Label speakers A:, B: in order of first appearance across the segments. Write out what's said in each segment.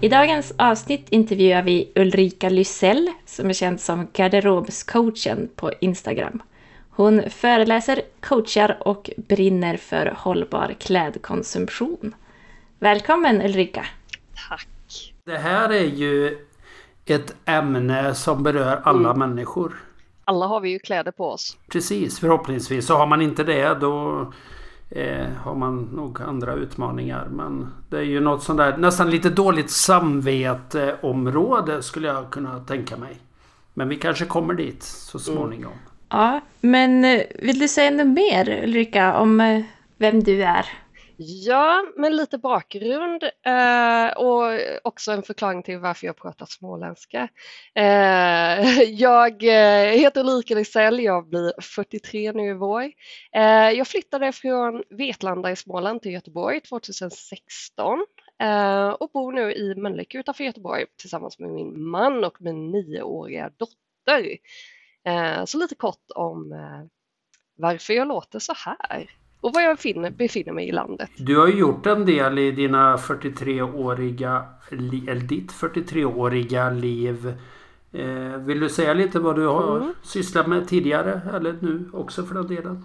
A: I dagens avsnitt intervjuar vi Ulrika Lysell som är känd som garderobscoachen på Instagram. Hon föreläser, coachar och brinner för hållbar klädkonsumtion. Välkommen Ulrika!
B: Tack!
C: Det här är ju ett ämne som berör alla mm. människor.
B: Alla har vi ju kläder på oss.
C: Precis, förhoppningsvis. Så har man inte det då eh, har man nog andra utmaningar. Men det är ju något sånt där nästan lite dåligt samvete-område skulle jag kunna tänka mig. Men vi kanske kommer dit så mm. småningom. Mm.
A: Ja, men eh, vill du säga något mer Ulrika om eh, vem du är?
B: Ja, men lite bakgrund eh, och också en förklaring till varför jag pratar småländska. Eh, jag eh, heter Ulrika Lisell. jag blir 43 nu i vår. Eh, jag flyttade från Vetlanda i Småland till Göteborg 2016 eh, och bor nu i Mölnlycke utanför Göteborg tillsammans med min man och min nioåriga dotter. Eh, så lite kort om eh, varför jag låter så här och var jag finner, befinner mig i landet.
C: Du har ju gjort en del i dina 43-åriga, eller ditt 43-åriga liv. Eh, vill du säga lite vad du har mm. sysslat med tidigare eller nu också för den delen?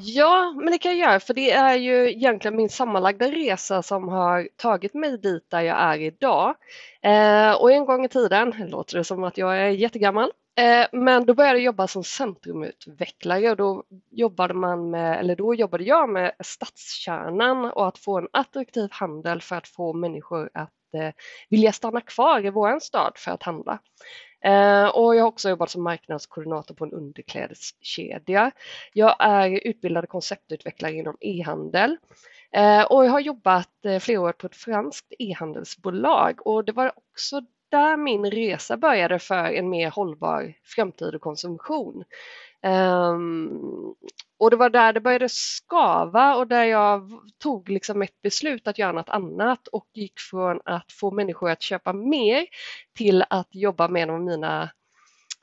B: Ja, men det kan jag göra för det är ju egentligen min sammanlagda resa som har tagit mig dit där jag är idag. Eh, och en gång i tiden, låter det som att jag är jättegammal, Eh, men då började jag jobba som centrumutvecklare och då jobbade, man med, eller då jobbade jag med stadskärnan och att få en attraktiv handel för att få människor att eh, vilja stanna kvar i vår stad för att handla. Eh, och jag har också jobbat som marknadskoordinator på en underklädeskedja. Jag är utbildad konceptutvecklare inom e-handel och jag har jobbat flera år på ett franskt e-handelsbolag och det var också där min resa började för en mer hållbar framtid och konsumtion. Um, och det var där det började skava och där jag tog liksom ett beslut att göra något annat och gick från att få människor att köpa mer till att jobba med en av mina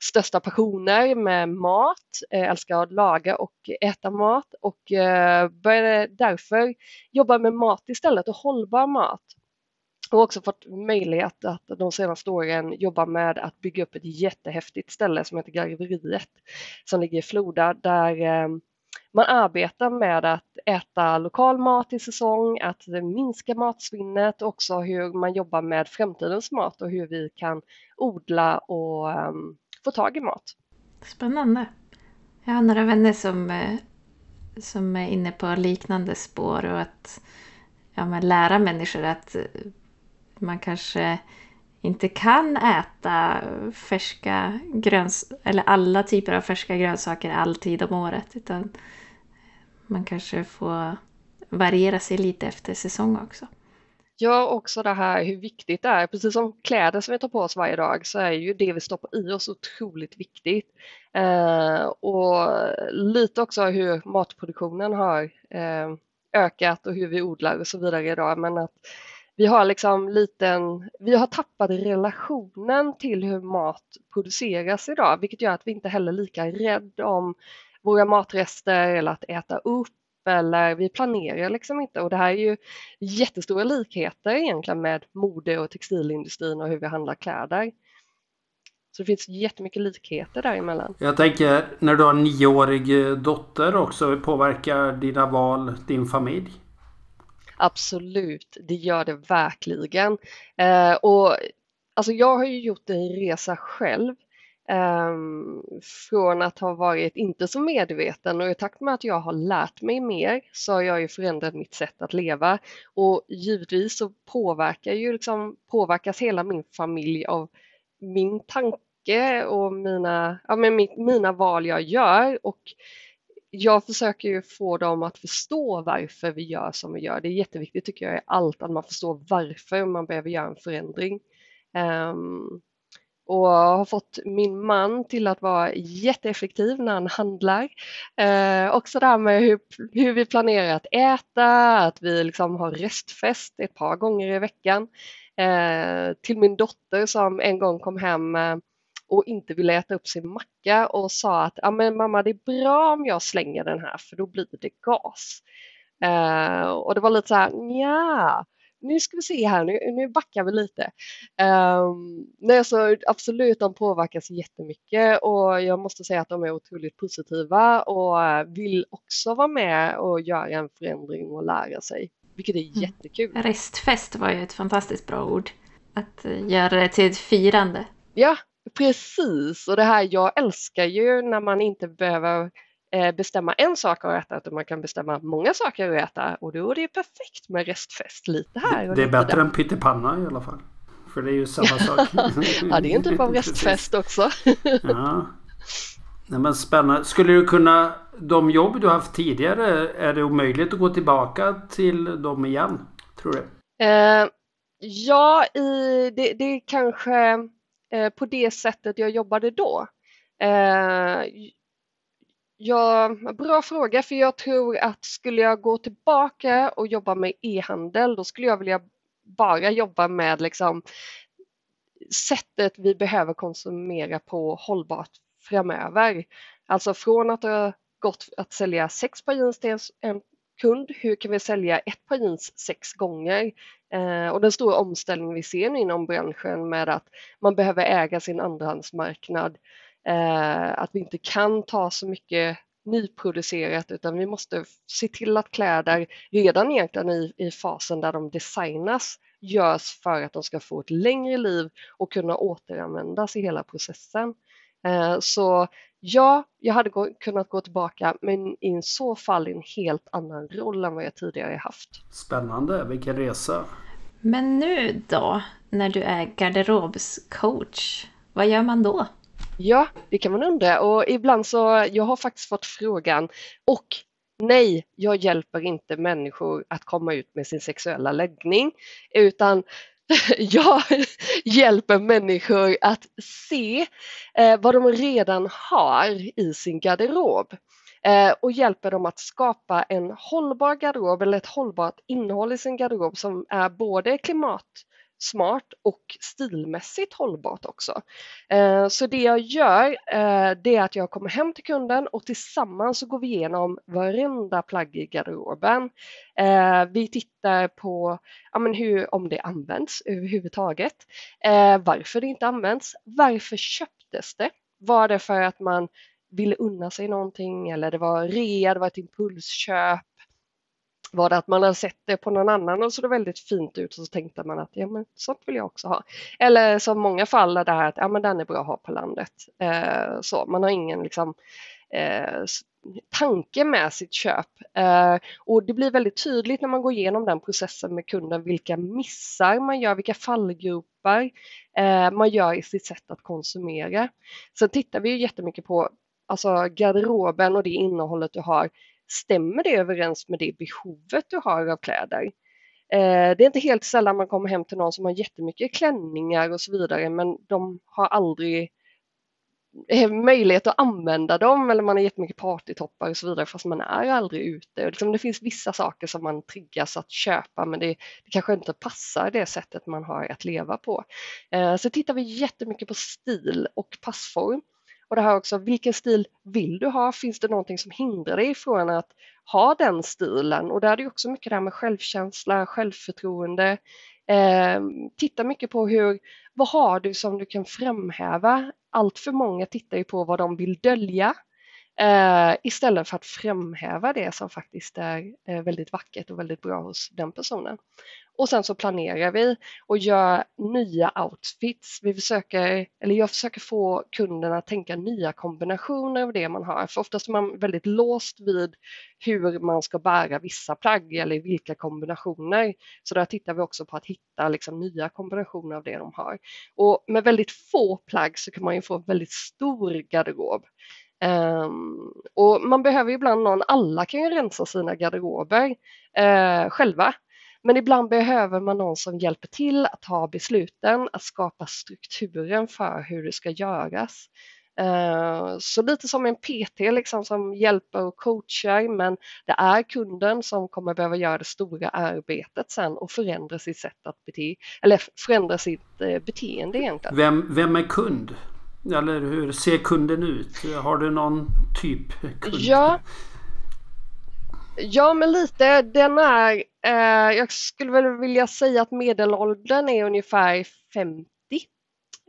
B: största passioner med mat, jag älskar att laga och äta mat och eh, började därför jobba med mat istället och hållbar mat och också fått möjlighet att de senaste åren jobba med att bygga upp ett jättehäftigt ställe som heter Garveriet som ligger i Floda där eh, man arbetar med att äta lokal mat i säsong, att minska matsvinnet och också hur man jobbar med framtidens mat och hur vi kan odla och um, få tag i mat.
A: Spännande. Jag har några vänner som, eh, som är inne på liknande spår och att ja, men lära människor att eh, man kanske inte kan äta färska gröns eller alla typer av färska grönsaker alltid om året. Utan man kanske får variera sig lite efter säsong också.
B: Ja, också det här hur viktigt det är. Precis som kläder som vi tar på oss varje dag så är ju det vi stoppar i oss otroligt viktigt. Eh, och lite också hur matproduktionen har eh, ökat och hur vi odlar och så vidare idag. Men att vi har liksom liten, vi har tappat relationen till hur mat produceras idag, vilket gör att vi inte heller är lika rädda om våra matrester eller att äta upp eller vi planerar liksom inte och det här är ju jättestora likheter egentligen med mode och textilindustrin och hur vi handlar kläder. Så det finns jättemycket likheter däremellan.
C: Jag tänker när du har en nioårig dotter också, påverkar dina val din familj?
B: Absolut, det gör det verkligen. Eh, och alltså jag har ju gjort en resa själv eh, från att ha varit inte så medveten och i takt med att jag har lärt mig mer så har jag ju förändrat mitt sätt att leva och givetvis så påverkar ju liksom, påverkas hela min familj av min tanke och mina, ja, men mina val jag gör och jag försöker ju få dem att förstå varför vi gör som vi gör. Det är jätteviktigt tycker jag i allt att man förstår varför man behöver göra en förändring. Um, och har fått min man till att vara jätteeffektiv när han handlar. Eh, också det här med hur, hur vi planerar att äta, att vi liksom har restfest ett par gånger i veckan. Eh, till min dotter som en gång kom hem eh, och inte ville äta upp sin macka och sa att ah, men mamma det är bra om jag slänger den här för då blir det gas. Eh, och det var lite så här, ja nu ska vi se här, nu, nu backar vi lite. Um, nej, så absolut, de påverkas jättemycket och jag måste säga att de är otroligt positiva och vill också vara med och göra en förändring och lära sig, vilket är mm. jättekul.
A: Restfest var ju ett fantastiskt bra ord. Att eh, göra det till ett firande.
B: Ja, precis. Och det här, jag älskar ju när man inte behöver Eh, bestämma en sak att äta utan man kan bestämma många saker att äta och då är det perfekt med restfest lite här.
C: Och det är bättre där. än pyttipanna i alla fall. För det är ju samma sak.
B: ja, det är en typ av restfest också.
C: ja. Nej, men spännande. Skulle du kunna, de jobb du haft tidigare, är det omöjligt att gå tillbaka till dem igen? Tror du?
B: Eh, ja, i, det, det är kanske Eh, på det sättet jag jobbade då. Eh, ja, bra fråga, för jag tror att skulle jag gå tillbaka och jobba med e-handel, då skulle jag vilja bara jobba med liksom sättet vi behöver konsumera på hållbart framöver. Alltså från att ha gått att sälja sex par jeans till en kund, hur kan vi sälja ett par jeans sex gånger? Eh, och den stora omställning vi ser nu inom branschen med att man behöver äga sin andrahandsmarknad eh, att vi inte kan ta så mycket nyproducerat utan vi måste se till att kläder redan egentligen i, i fasen där de designas görs för att de ska få ett längre liv och kunna återanvändas i hela processen. Eh, så ja, jag hade gå, kunnat gå tillbaka men i så fall i en helt annan roll än vad jag tidigare haft.
C: Spännande, vilken resa!
A: Men nu då, när du är garderobscoach, vad gör man då?
B: Ja, det kan man undra och ibland så, jag har faktiskt fått frågan och nej, jag hjälper inte människor att komma ut med sin sexuella läggning utan jag hjälper människor att se eh, vad de redan har i sin garderob eh, och hjälper dem att skapa en hållbar garderob eller ett hållbart innehåll i sin garderob som är både klimat smart och stilmässigt hållbart också. Eh, så det jag gör eh, det är att jag kommer hem till kunden och tillsammans så går vi igenom varenda plagg i garderoben. Eh, vi tittar på ja, men hur, om det används överhuvudtaget, varför det inte används, varför köptes det? Var det för att man ville unna sig någonting eller det var rea, det var ett impulsköp var det att man hade sett det på någon annan och så det väldigt fint ut och så tänkte man att ja men sånt vill jag också ha. Eller som många fall där det här att ja men den är bra att ha på landet. Eh, så man har ingen liksom eh, tanke med sitt köp. Eh, och det blir väldigt tydligt när man går igenom den processen med kunden vilka missar man gör, vilka fallgropar eh, man gör i sitt sätt att konsumera. Sen tittar vi ju jättemycket på alltså garderoben och det innehållet du har stämmer det överens med det behovet du har av kläder? Eh, det är inte helt sällan man kommer hem till någon som har jättemycket klänningar och så vidare men de har aldrig eh, möjlighet att använda dem eller man har jättemycket partytoppar och så vidare fast man är aldrig ute. Liksom, det finns vissa saker som man triggas att köpa men det, det kanske inte passar det sättet man har att leva på. Eh, så tittar vi jättemycket på stil och passform. Och det här också, vilken stil vill du ha? Finns det någonting som hindrar dig från att ha den stilen? Och där är det också mycket det här med självkänsla, självförtroende. Eh, titta mycket på hur, vad har du som du kan framhäva? Allt för många tittar ju på vad de vill dölja eh, istället för att framhäva det som faktiskt är eh, väldigt vackert och väldigt bra hos den personen. Och sen så planerar vi och gör nya outfits. Vi försöker, eller jag försöker få kunderna att tänka nya kombinationer av det man har. För oftast är man väldigt låst vid hur man ska bära vissa plagg eller vilka kombinationer. Så där tittar vi också på att hitta liksom nya kombinationer av det de har. Och med väldigt få plagg så kan man ju få en väldigt stor garderob. Um, och man behöver ibland någon, alla kan ju rensa sina garderober uh, själva. Men ibland behöver man någon som hjälper till att ta besluten, att skapa strukturen för hur det ska göras. Uh, så lite som en PT liksom, som hjälper och coachar men det är kunden som kommer behöva göra det stora arbetet sen och förändra sitt sätt att bete eller förändra sitt uh, beteende egentligen.
C: Vem, vem är kund? Eller hur ser kunden ut? Har du någon typ kund?
B: Ja, ja men lite. Den är, eh, jag skulle väl vilja säga att medelåldern är ungefär 50.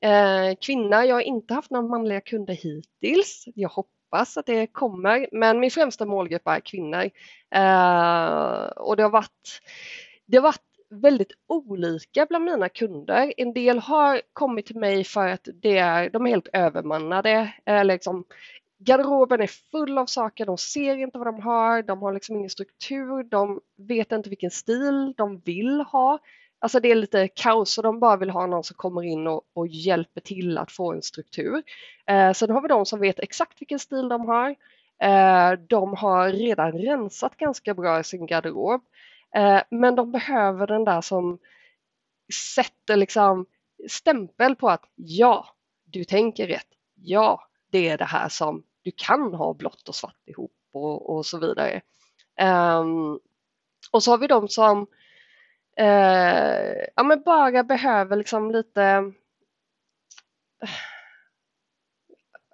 B: Eh, kvinna, jag har inte haft några manliga kunder hittills. Jag hoppas att det kommer, men min främsta målgrupp är kvinnor. Eh, och det har varit det har varit väldigt olika bland mina kunder. En del har kommit till mig för att det är, de är helt övermannade. Eh, liksom, garderoben är full av saker, de ser inte vad de har, de har liksom ingen struktur, de vet inte vilken stil de vill ha. Alltså det är lite kaos och de bara vill ha någon som kommer in och, och hjälper till att få en struktur. Eh, sen har vi de som vet exakt vilken stil de har. Eh, de har redan rensat ganska bra i sin garderob. Eh, men de behöver den där som sätter liksom stämpel på att ja, du tänker rätt. Ja, det är det här som du kan ha blått och svart ihop och, och så vidare. Um, och så har vi de som uh, ja, men bara behöver liksom lite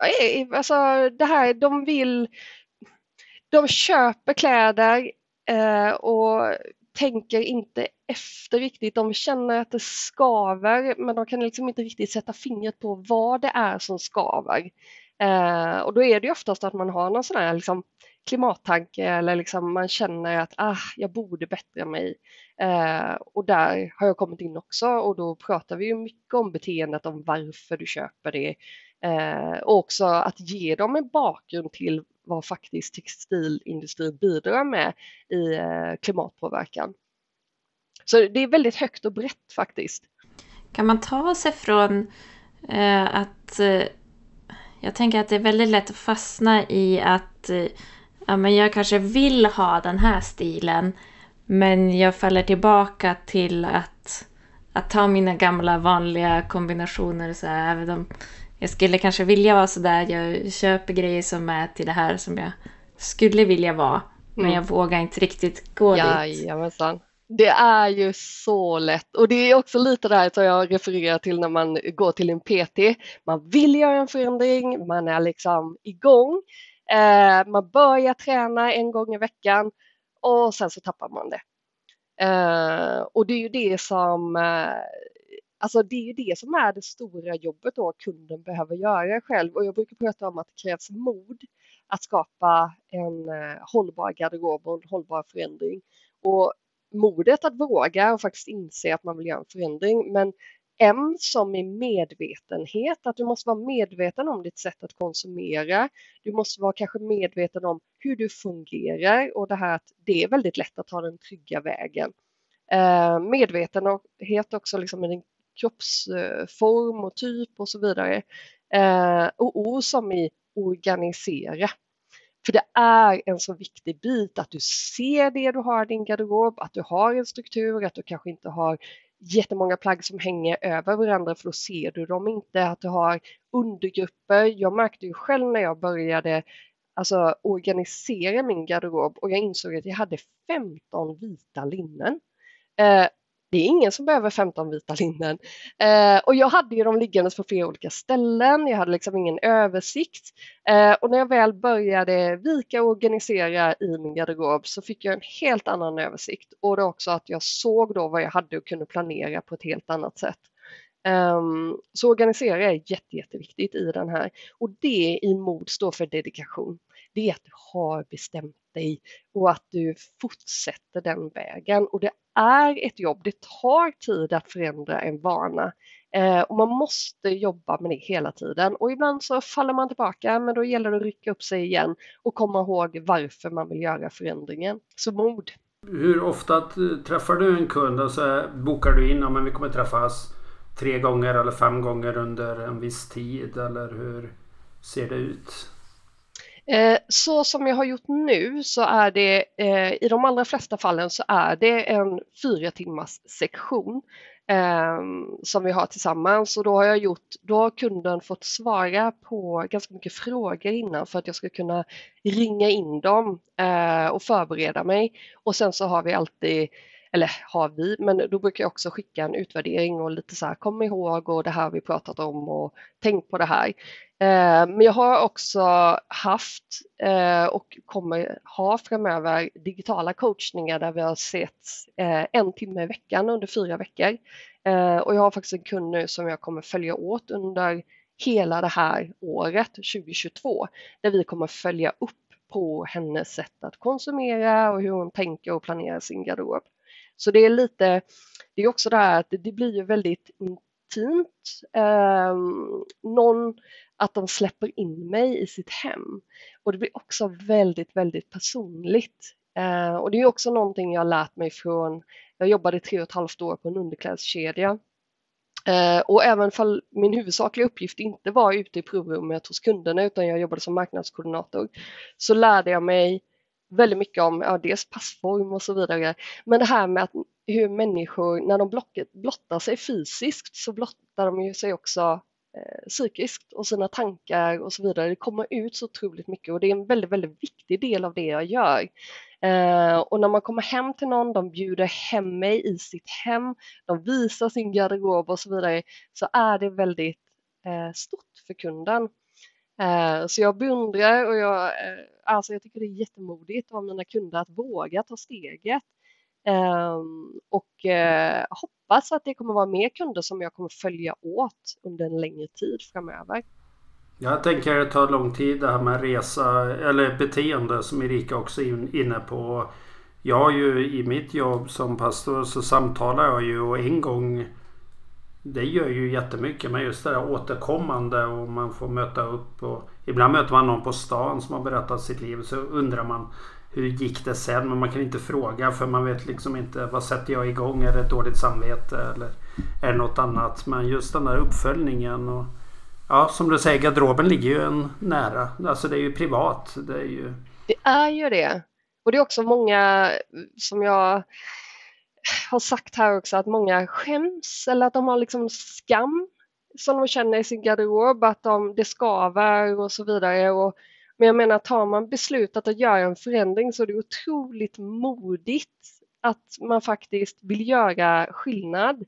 B: eh, Alltså det här, de vill de köper kläder Eh, och tänker inte efter riktigt. De känner att det skaver men de kan liksom inte riktigt sätta fingret på vad det är som skaver. Eh, och då är det ju oftast att man har någon sån här liksom, klimattanke eller liksom man känner att ah, jag borde bättra mig. Eh, och där har jag kommit in också och då pratar vi ju mycket om beteendet, om varför du köper det. Eh, och också att ge dem en bakgrund till vad faktiskt textilindustrin bidrar med i eh, klimatpåverkan. Så det är väldigt högt och brett faktiskt.
A: Kan man ta sig från eh, att... Eh, jag tänker att det är väldigt lätt att fastna i att eh, ja, men jag kanske vill ha den här stilen men jag faller tillbaka till att, att ta mina gamla vanliga kombinationer. Så här, även om jag skulle kanske vilja vara sådär. Jag köper grejer som är till det här som jag skulle vilja vara. Men mm. jag vågar inte riktigt gå
B: Jajamensan. dit. Det är ju så lätt och det är också lite det här som jag refererar till när man går till en PT. Man vill göra en förändring, man är liksom igång. Eh, man börjar träna en gång i veckan och sen så tappar man det. Eh, och det är ju det som eh, Alltså det är ju det som är det stora jobbet då kunden behöver göra själv och jag brukar prata om att det krävs mod att skapa en eh, hållbar garderob och en hållbar förändring. Och modet att våga och faktiskt inse att man vill göra en förändring. Men M som är medvetenhet, att du måste vara medveten om ditt sätt att konsumera. Du måste vara kanske medveten om hur du fungerar och det här att det är väldigt lätt att ta den trygga vägen. Eh, medvetenhet också liksom i din kroppsform och typ och så vidare. Eh, och O som i organisera. För det är en så viktig bit att du ser det du har i din garderob, att du har en struktur, att du kanske inte har jättemånga plagg som hänger över varandra för då ser du dem inte, att du har undergrupper. Jag märkte ju själv när jag började alltså, organisera min garderob och jag insåg att jag hade 15 vita linnen. Eh, det är ingen som behöver 15 vita linnen. Eh, och jag hade ju dem liggandes på flera olika ställen, jag hade liksom ingen översikt. Eh, och när jag väl började vika och organisera i min garderob så fick jag en helt annan översikt och det också att jag såg då vad jag hade och kunde planera på ett helt annat sätt. Um, så organisera är jätte, jätteviktigt i den här och det i mod står för dedikation. Det är att du har bestämt dig och att du fortsätter den vägen. Och det är ett jobb, det tar tid att förändra en vana eh, och man måste jobba med det hela tiden och ibland så faller man tillbaka men då gäller det att rycka upp sig igen och komma ihåg varför man vill göra förändringen. Så mod!
C: Hur ofta eh, träffar du en kund och så bokar du in, ja, vi kommer träffas tre gånger eller fem gånger under en viss tid eller hur ser det ut?
B: Eh, så som jag har gjort nu så är det eh, i de allra flesta fallen så är det en fyra timmars sektion ehm, som vi har tillsammans. Och då har jag gjort, då har kunden fått svara på ganska mycket frågor innan för att jag ska kunna ringa in dem eh, och förbereda mig. Och sen så har vi alltid eller har vi, men då brukar jag också skicka en utvärdering och lite så här kom ihåg och det här vi pratat om och tänk på det här. Eh, men jag har också haft eh, och kommer ha framöver digitala coachningar där vi har sett eh, en timme i veckan under fyra veckor. Och jag har faktiskt en kund nu som jag kommer följa åt under hela det här året 2022 där vi kommer följa upp på hennes sätt att konsumera och hur hon tänker och planerar sin garderob. Så det är lite, det är också det här att det blir ju väldigt intimt. Eh, någon, att de släpper in mig i sitt hem. Och det blir också väldigt, väldigt personligt. Eh, och det är också någonting jag lärt mig från, jag jobbade tre och ett halvt år på en underklädskedja Eh, och även om min huvudsakliga uppgift inte var ute i provrummet hos kunderna utan jag jobbade som marknadskoordinator så lärde jag mig väldigt mycket om ja, dels passform och så vidare. Men det här med att hur människor, när de blottar sig fysiskt så blottar de ju sig också eh, psykiskt och sina tankar och så vidare. Det kommer ut så otroligt mycket och det är en väldigt, väldigt viktig del av det jag gör. Eh, och när man kommer hem till någon, de bjuder hem mig i sitt hem, de visar sin garderob och så vidare, så är det väldigt eh, stort för kunden. Eh, så jag beundrar och jag, eh, alltså jag tycker det är jättemodigt av mina kunder att våga ta steget. Ehm, och eh, hoppas att det kommer vara mer kunder som jag kommer följa åt under en längre tid framöver.
C: Jag tänker att det tar lång tid det här med resa eller beteende som Erika också är inne på. Jag har ju i mitt jobb som pastor så samtalar jag ju och en gång det gör ju jättemycket men just det där återkommande och man får möta upp. Och ibland möter man någon på stan som har berättat sitt liv så undrar man hur gick det sen? Men man kan inte fråga för man vet liksom inte vad sätter jag igång? Är det ett dåligt samvete eller är det något annat? Men just den där uppföljningen och Ja som du säger garderoben ligger ju en nära. Alltså det är ju privat. Det är ju,
B: det, är ju det. Och det är också många som jag har sagt här också att många skäms eller att de har liksom skam som de känner i sin garderob, att de, det skaver och så vidare. Och, men jag menar, tar man beslutat att göra en förändring så är det otroligt modigt att man faktiskt vill göra skillnad.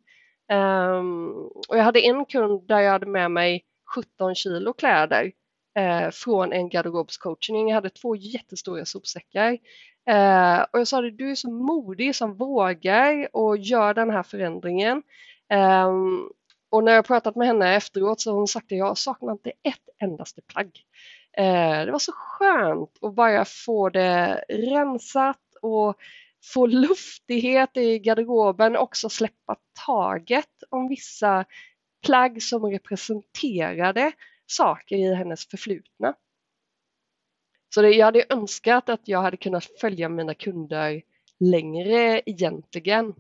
B: Um, och jag hade en kund där jag hade med mig 17 kilo kläder eh, från en garderobscoachning. Jag hade två jättestora sopsäckar Eh, och jag sa det, du är så modig som vågar och gör den här förändringen. Eh, och när jag pratat med henne efteråt så har hon sagt att jag saknar inte ett endaste plagg. Eh, det var så skönt att bara få det rensat och få luftighet i garderoben och också släppa taget om vissa plagg som representerade saker i hennes förflutna. Så det, jag hade önskat att jag hade kunnat följa mina kunder längre egentligen.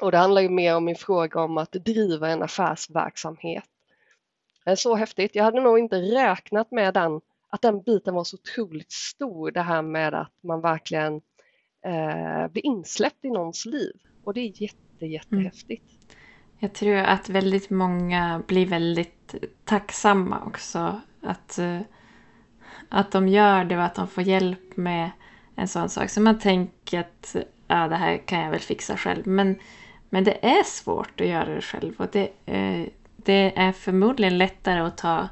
B: Och det handlar ju mer om min fråga om att driva en affärsverksamhet. Det är så häftigt. Jag hade nog inte räknat med den, att den biten var så otroligt stor. Det här med att man verkligen eh, blir insläppt i någons liv. Och det är jätte, jättehäftigt. Mm.
A: Jag tror att väldigt många blir väldigt tacksamma också. Att eh, att de gör det och att de får hjälp med en sån sak. Så man tänker att ja, det här kan jag väl fixa själv. Men, men det är svårt att göra det själv. Och det, eh, det är förmodligen lättare att ta,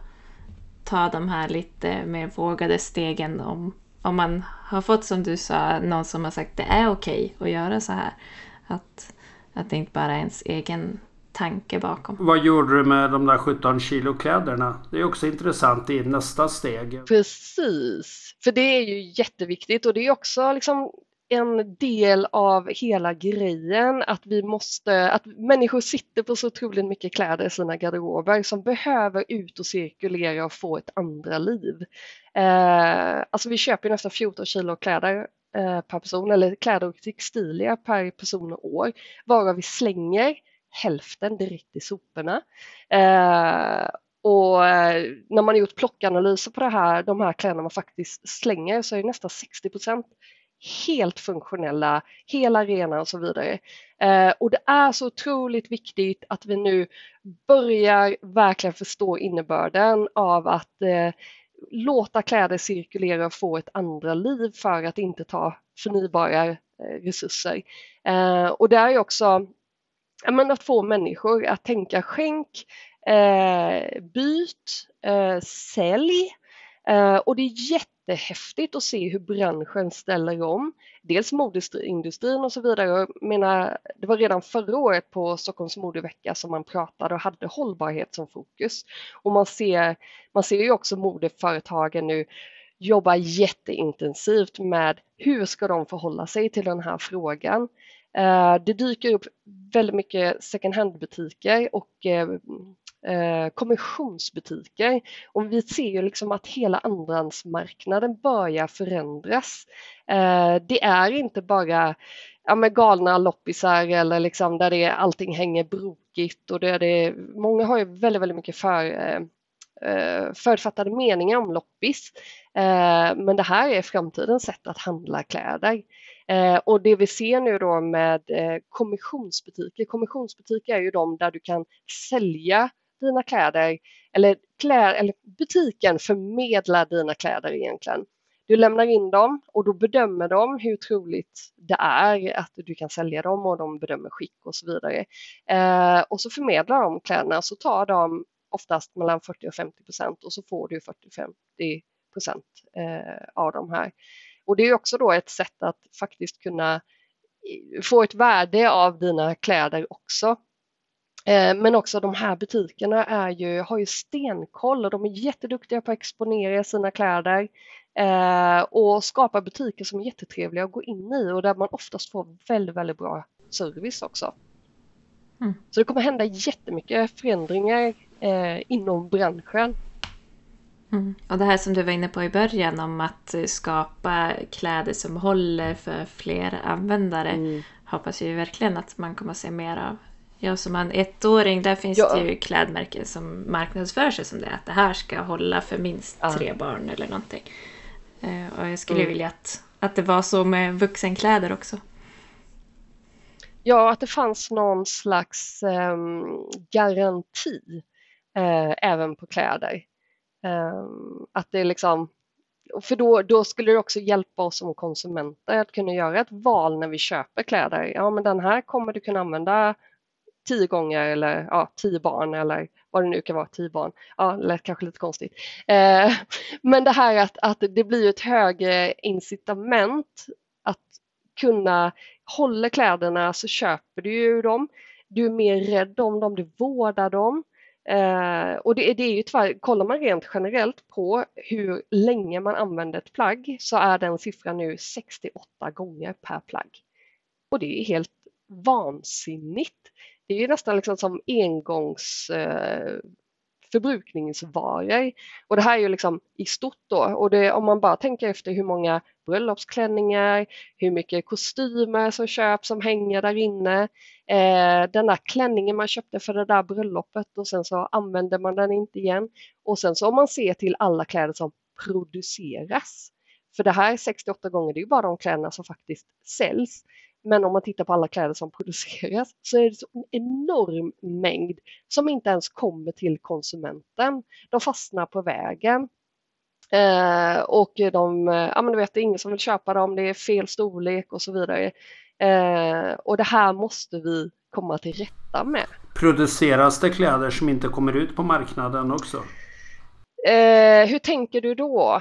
A: ta de här lite mer vågade stegen om, om man har fått, som du sa, någon som har sagt att det är okej okay att göra så här. Att, att det inte bara är ens egen tanke bakom.
C: Vad gjorde du med de där 17 kilo kläderna? Det är också intressant i nästa steg.
B: Precis, för det är ju jätteviktigt och det är också liksom en del av hela grejen att vi måste, att människor sitter på så otroligt mycket kläder i sina garderober som behöver ut och cirkulera och få ett andra liv. Eh, alltså vi köper nästan 14 kilo kläder eh, per person eller kläder och textilier per person och år varav vi slänger hälften direkt i soporna. Eh, och eh, när man har gjort plockanalyser på det här, de här kläderna man faktiskt slänger så är det nästan 60 procent helt funktionella, hela rena och så vidare. Eh, och det är så otroligt viktigt att vi nu börjar verkligen förstå innebörden av att eh, låta kläder cirkulera och få ett andra liv för att inte ta förnybara eh, resurser. Eh, och det är också men, att få människor att tänka skänk, eh, byt, eh, sälj. Eh, och det är jättehäftigt att se hur branschen ställer om. Dels modeindustrin och så vidare. Jag menar, det var redan förra året på Stockholms modevecka som man pratade och hade hållbarhet som fokus. Och man ser, man ser ju också modeföretagen nu jobba jätteintensivt med hur ska de förhålla sig till den här frågan. Eh, det dyker upp väldigt mycket second hand-butiker och eh, eh, kommissionsbutiker. Och vi ser ju liksom att hela andrahandsmarknaden börjar förändras. Det är inte bara ja, med galna loppisar eller liksom där det, allting hänger brokigt och det, det, många har ju väldigt, väldigt mycket för, förutfattade meningar om loppis. Men det här är framtidens sätt att handla kläder. Eh, och det vi ser nu då med eh, kommissionsbutiker, kommissionsbutiker är ju de där du kan sälja dina kläder eller, klä, eller butiken förmedlar dina kläder egentligen. Du lämnar in dem och då bedömer de hur troligt det är att du kan sälja dem och de bedömer skick och så vidare. Eh, och så förmedlar de kläderna så tar de oftast mellan 40 och 50 procent och så får du 40-50 procent eh, av de här. Och det är också då ett sätt att faktiskt kunna eh, få ett värde av dina kläder också. Eh, men också de här butikerna är ju, har ju stenkoll och de är jätteduktiga på att exponera sina kläder eh, och skapa butiker som är jättetrevliga att gå in i och där man oftast får väldigt, väldigt bra service också. Mm. Så det kommer hända jättemycket förändringar inom branschen
A: Mm. Och det här som du var inne på i början om att skapa kläder som håller för fler användare mm. hoppas jag verkligen att man kommer att se mer av. Jag som en ettåring, där finns ja. det ju klädmärken som marknadsför sig som det. Att det här ska hålla för minst ja. tre barn eller någonting. Eh, och jag skulle mm. vilja att, att det var så med vuxenkläder också.
B: Ja, att det fanns någon slags eh, garanti eh, även på kläder. Ehm, att det är liksom, för då, då skulle det också hjälpa oss som konsumenter att kunna göra ett val när vi köper kläder. Ja, men den här kommer du kunna använda tio gånger eller ja, tio barn eller vad det nu kan vara, tio barn. Ja, det lät kanske lite konstigt. Eh, men det här att, att det blir ett högre incitament att kunna hålla kläderna så köper du ju dem. Du är mer rädd om dem, du vårdar dem. Eh, och det, det, är ju tyvärr, kollar man rent generellt på hur länge man använder ett plagg så är den siffran nu 68 gånger per plagg. Och det är helt vansinnigt. Det är ju nästan liksom som engångs eh, förbrukningsvaror. Och det här är ju liksom i stort då och det, om man bara tänker efter hur många bröllopsklänningar, hur mycket kostymer som köps som hänger där inne. Eh, den där klänningen man köpte för det där bröllopet och sen så använder man den inte igen. Och sen så om man ser till alla kläder som produceras. För det här 68 gånger, det är ju bara de kläderna som faktiskt säljs. Men om man tittar på alla kläder som produceras så är det en enorm mängd som inte ens kommer till konsumenten. De fastnar på vägen. Eh, och de, ja men du vet, det är ingen som vill köpa dem, det är fel storlek och så vidare. Eh, och det här måste vi komma till rätta med.
C: Produceras det kläder som inte kommer ut på marknaden också?
B: Eh, hur tänker du då?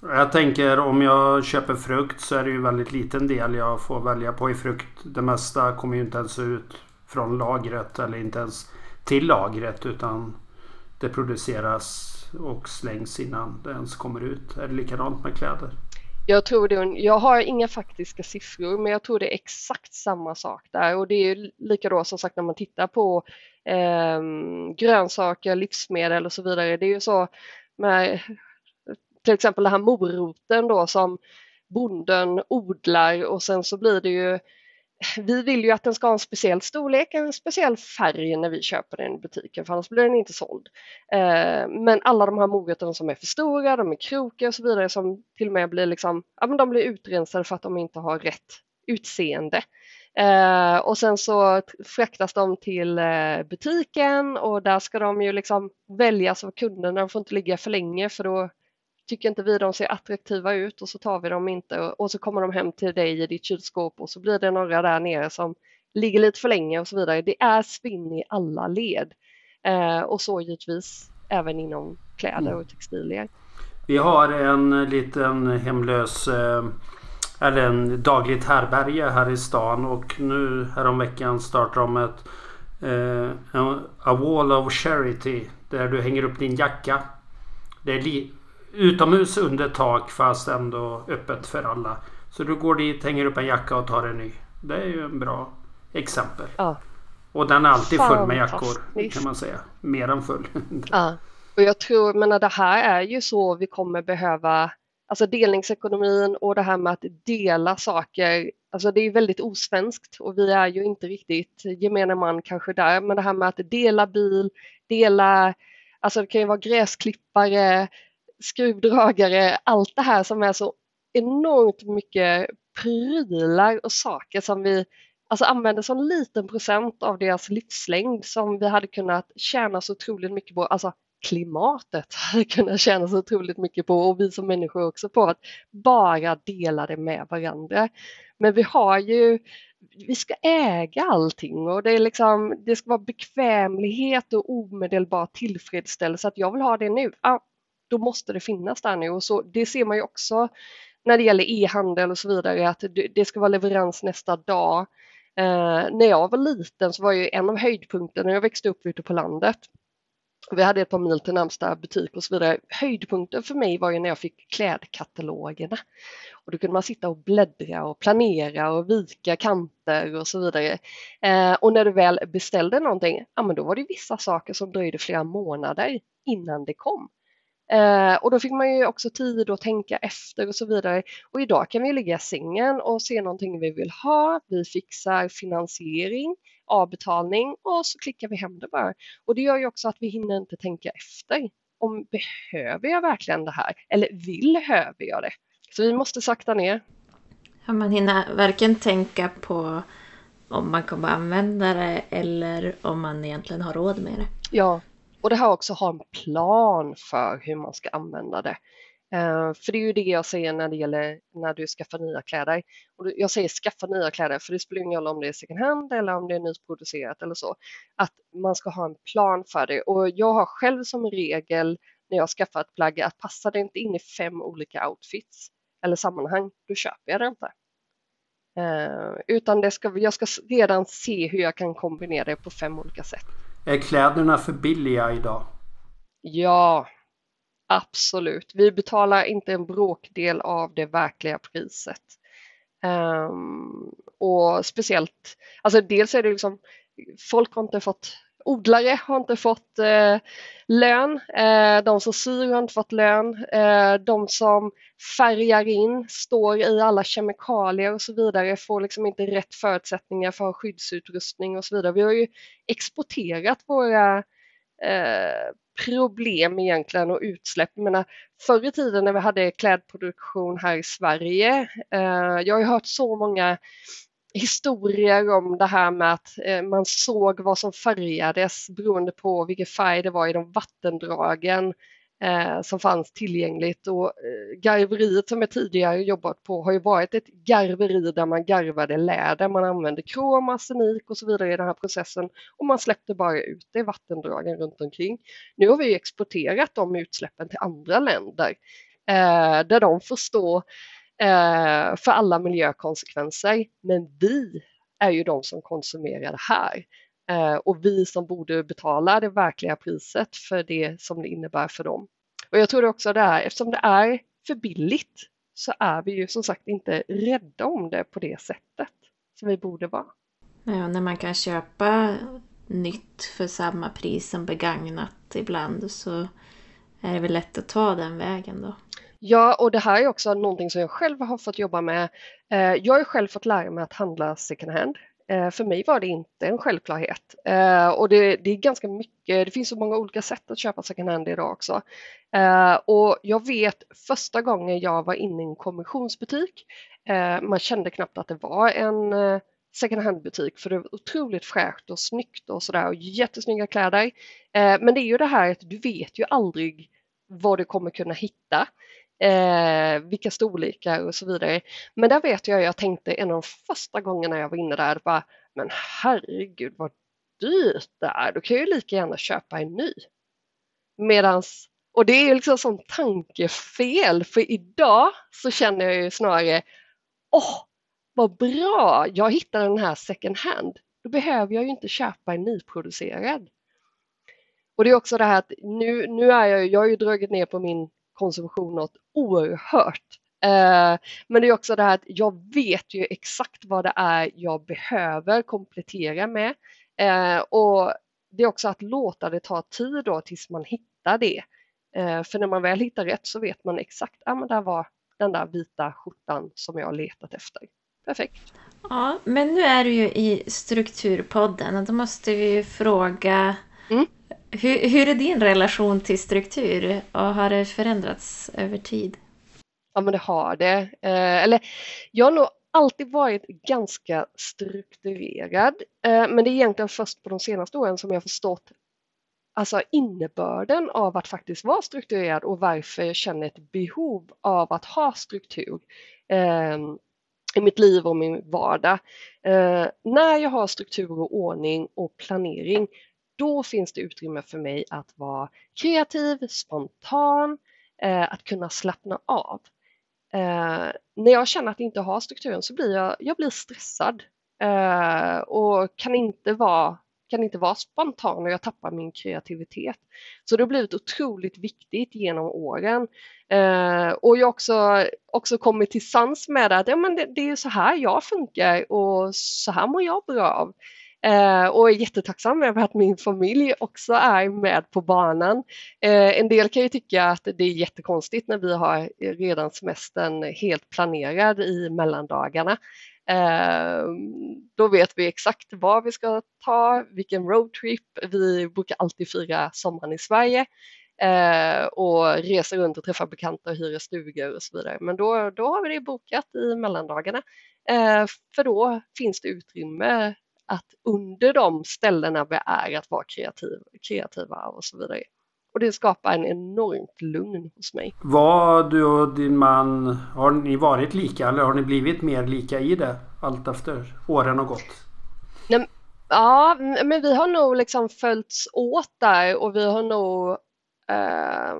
C: Jag tänker om jag köper frukt så är det ju väldigt liten del jag får välja på i frukt. Det mesta kommer ju inte ens ut från lagret eller inte ens till lagret utan det produceras och slängs innan det ens kommer ut. Är det likadant med kläder?
B: Jag tror det, jag har inga faktiska siffror men jag tror det är exakt samma sak där och det är lika då som sagt när man tittar på eh, grönsaker, livsmedel och så vidare. Det är ju så med till exempel den här moroten då som bonden odlar och sen så blir det ju vi vill ju att den ska ha en speciell storlek, en speciell färg när vi köper den i butiken för annars blir den inte såld. Eh, men alla de här morötterna som är för stora, de är krokiga och så vidare som till och med blir, liksom, ja, men de blir utrensade för att de inte har rätt utseende. Eh, och sen så fraktas de till eh, butiken och där ska de ju liksom väljas av kunderna, de får inte ligga för länge för då tycker inte vi de ser attraktiva ut och så tar vi dem inte och så kommer de hem till dig i ditt kylskåp och så blir det några där nere som ligger lite för länge och så vidare. Det är svinn i alla led eh, och så givetvis även inom kläder och textilier.
C: Vi har en liten hemlös eh, eller en dagligt härberge här i stan och nu häromveckan startar de ett eh, A Wall of Charity där du hänger upp din jacka. Det är utomhus under tak fast ändå öppet för alla. Så du går dit, hänger upp en jacka och tar en ny. Det är ju en bra exempel. Ja. Och den är alltid full med jackor kan man säga. Mer än full.
B: ja. Och jag tror, men det här är ju så vi kommer behöva Alltså delningsekonomin och det här med att dela saker, alltså det är väldigt osvenskt och vi är ju inte riktigt gemene man kanske där, men det här med att dela bil, dela, alltså det kan ju vara gräsklippare, skruvdragare, allt det här som är så enormt mycket prylar och saker som vi alltså använder så liten procent av deras livslängd som vi hade kunnat tjäna så otroligt mycket på, alltså klimatet hade kunnat tjäna så otroligt mycket på och vi som människor också på att bara dela det med varandra. Men vi har ju vi ska äga allting och det, är liksom, det ska vara bekvämlighet och omedelbar tillfredsställelse att jag vill ha det nu. Ja, då måste det finnas där nu och så, det ser man ju också när det gäller e-handel och så vidare att det ska vara leverans nästa dag. Eh, när jag var liten så var ju en av höjdpunkterna när jag växte upp ute på landet vi hade ett par mil till närmsta butik och så vidare. Höjdpunkten för mig var ju när jag fick klädkatalogerna. Och då kunde man sitta och bläddra och planera och vika kanter och så vidare. Eh, och när du väl beställde någonting, ja men då var det vissa saker som dröjde flera månader innan det kom. Eh, och då fick man ju också tid att tänka efter och så vidare. Och idag kan vi ligga i sängen och se någonting vi vill ha. Vi fixar finansiering, avbetalning och så klickar vi hem det bara. Och det gör ju också att vi hinner inte tänka efter. Om behöver jag verkligen det här? Eller vill behöver jag det? Så vi måste sakta ner.
A: Ja, man hinner varken tänka på om man kommer använda det eller om man egentligen har råd med det.
B: Ja, och det här också ha en plan för hur man ska använda det. Uh, för det är ju det jag säger när det gäller när du skaffar nya kläder. Och jag säger skaffa nya kläder för det spelar ingen roll om det är second hand eller om det är nyproducerat eller så. Att man ska ha en plan för det och jag har själv som regel när jag skaffar ett plagg att passar det inte in i fem olika outfits eller sammanhang, då köper jag det inte. Uh, utan det ska, jag ska redan se hur jag kan kombinera det på fem olika sätt.
C: Är kläderna för billiga idag?
B: Ja, absolut. Vi betalar inte en bråkdel av det verkliga priset. Um, och speciellt, alltså dels är det liksom, folk har inte fått odlare har inte fått eh, lön, eh, de som syr har inte fått lön, eh, de som färgar in, står i alla kemikalier och så vidare får liksom inte rätt förutsättningar för skyddsutrustning och så vidare. Vi har ju exporterat våra eh, problem egentligen och utsläpp. Jag menar, förr i tiden när vi hade klädproduktion här i Sverige, eh, jag har ju hört så många historier om det här med att eh, man såg vad som färgades beroende på vilken färg det var i de vattendragen eh, som fanns tillgängligt. Och eh, garveriet som jag tidigare jobbat på har ju varit ett garveri där man garvade läder. Man använde krom, arsenik och så vidare i den här processen och man släppte bara ut det i vattendragen runt omkring. Nu har vi exporterat de utsläppen till andra länder där de får stå eh, för alla miljökonsekvenser. Men vi är ju de som konsumerar det här eh, och vi som borde betala det verkliga priset för det som det innebär för dem. Och jag tror också det är, eftersom det är för billigt så är vi ju som sagt inte rädda om det på det sättet som vi borde vara.
A: Ja, när man kan köpa nytt för samma pris som begagnat ibland så är det väl lätt att ta den vägen då.
B: Ja, och det här är också någonting som jag själv har fått jobba med. Eh, jag har själv fått lära mig att handla second hand. Eh, för mig var det inte en självklarhet. Eh, och det, det, är ganska mycket, det finns så många olika sätt att köpa second hand idag också. Och jag vet första gången jag var inne i en kommissionsbutik, man kände knappt att det var en second hand-butik för det var otroligt fräscht och snyggt och sådär och jättesnygga kläder. Men det är ju det här att du vet ju aldrig vad du kommer kunna hitta eh, vilka storlekar och så vidare. Men där vet jag, jag tänkte en av de första gångerna jag var inne där, bara, men herregud vad dyrt det är, då kan jag ju lika gärna köpa en ny. Medans, och det är liksom som tankefel, för idag så känner jag ju snarare, åh, vad bra, jag hittade den här second hand. Då behöver jag ju inte köpa en nyproducerad. Och det är också det här att nu, nu är jag, jag har ju dragit ner på min konsumtion något oerhört. Eh, men det är också det här att jag vet ju exakt vad det är jag behöver komplettera med. Eh, och det är också att låta det ta tid då tills man hittar det. Eh, för när man väl hittar rätt så vet man exakt, ja men där var den där vita skjortan som jag har letat efter. Perfekt.
A: Ja, men nu är du ju i Strukturpodden och då måste vi fråga mm. Hur, hur är din relation till struktur och har det förändrats över tid?
B: Ja men det har det. Eh, eller jag har nog alltid varit ganska strukturerad eh, men det är egentligen först på de senaste åren som jag förstått alltså innebörden av att faktiskt vara strukturerad och varför jag känner ett behov av att ha struktur eh, i mitt liv och min vardag. Eh, när jag har struktur och ordning och planering då finns det utrymme för mig att vara kreativ, spontan, eh, att kunna slappna av. Eh, när jag känner att jag inte har strukturen så blir jag, jag blir stressad eh, och kan inte, vara, kan inte vara spontan och jag tappar min kreativitet. Så det har blivit otroligt viktigt genom åren. Eh, och jag har också, också kommit till sans med att ja, men det, det är så här jag funkar och så här mår jag bra av. Eh, och är jättetacksam över att min familj också är med på banan. Eh, en del kan ju tycka att det är jättekonstigt när vi har redan semestern helt planerad i mellandagarna. Eh, då vet vi exakt vad vi ska ta, vilken roadtrip. Vi brukar alltid fira sommaren i Sverige eh, och resa runt och träffa bekanta och hyra stugor och så vidare. Men då, då har vi det bokat i mellandagarna eh, för då finns det utrymme att under de ställena vi är att vara kreativ, kreativa och så vidare. Och det skapar en enormt lugn hos mig.
C: Var du och din man, har ni varit lika eller har ni blivit mer lika i det allt efter åren har gått?
B: Nej, ja, men vi har nog liksom följts åt där och vi har nog eh,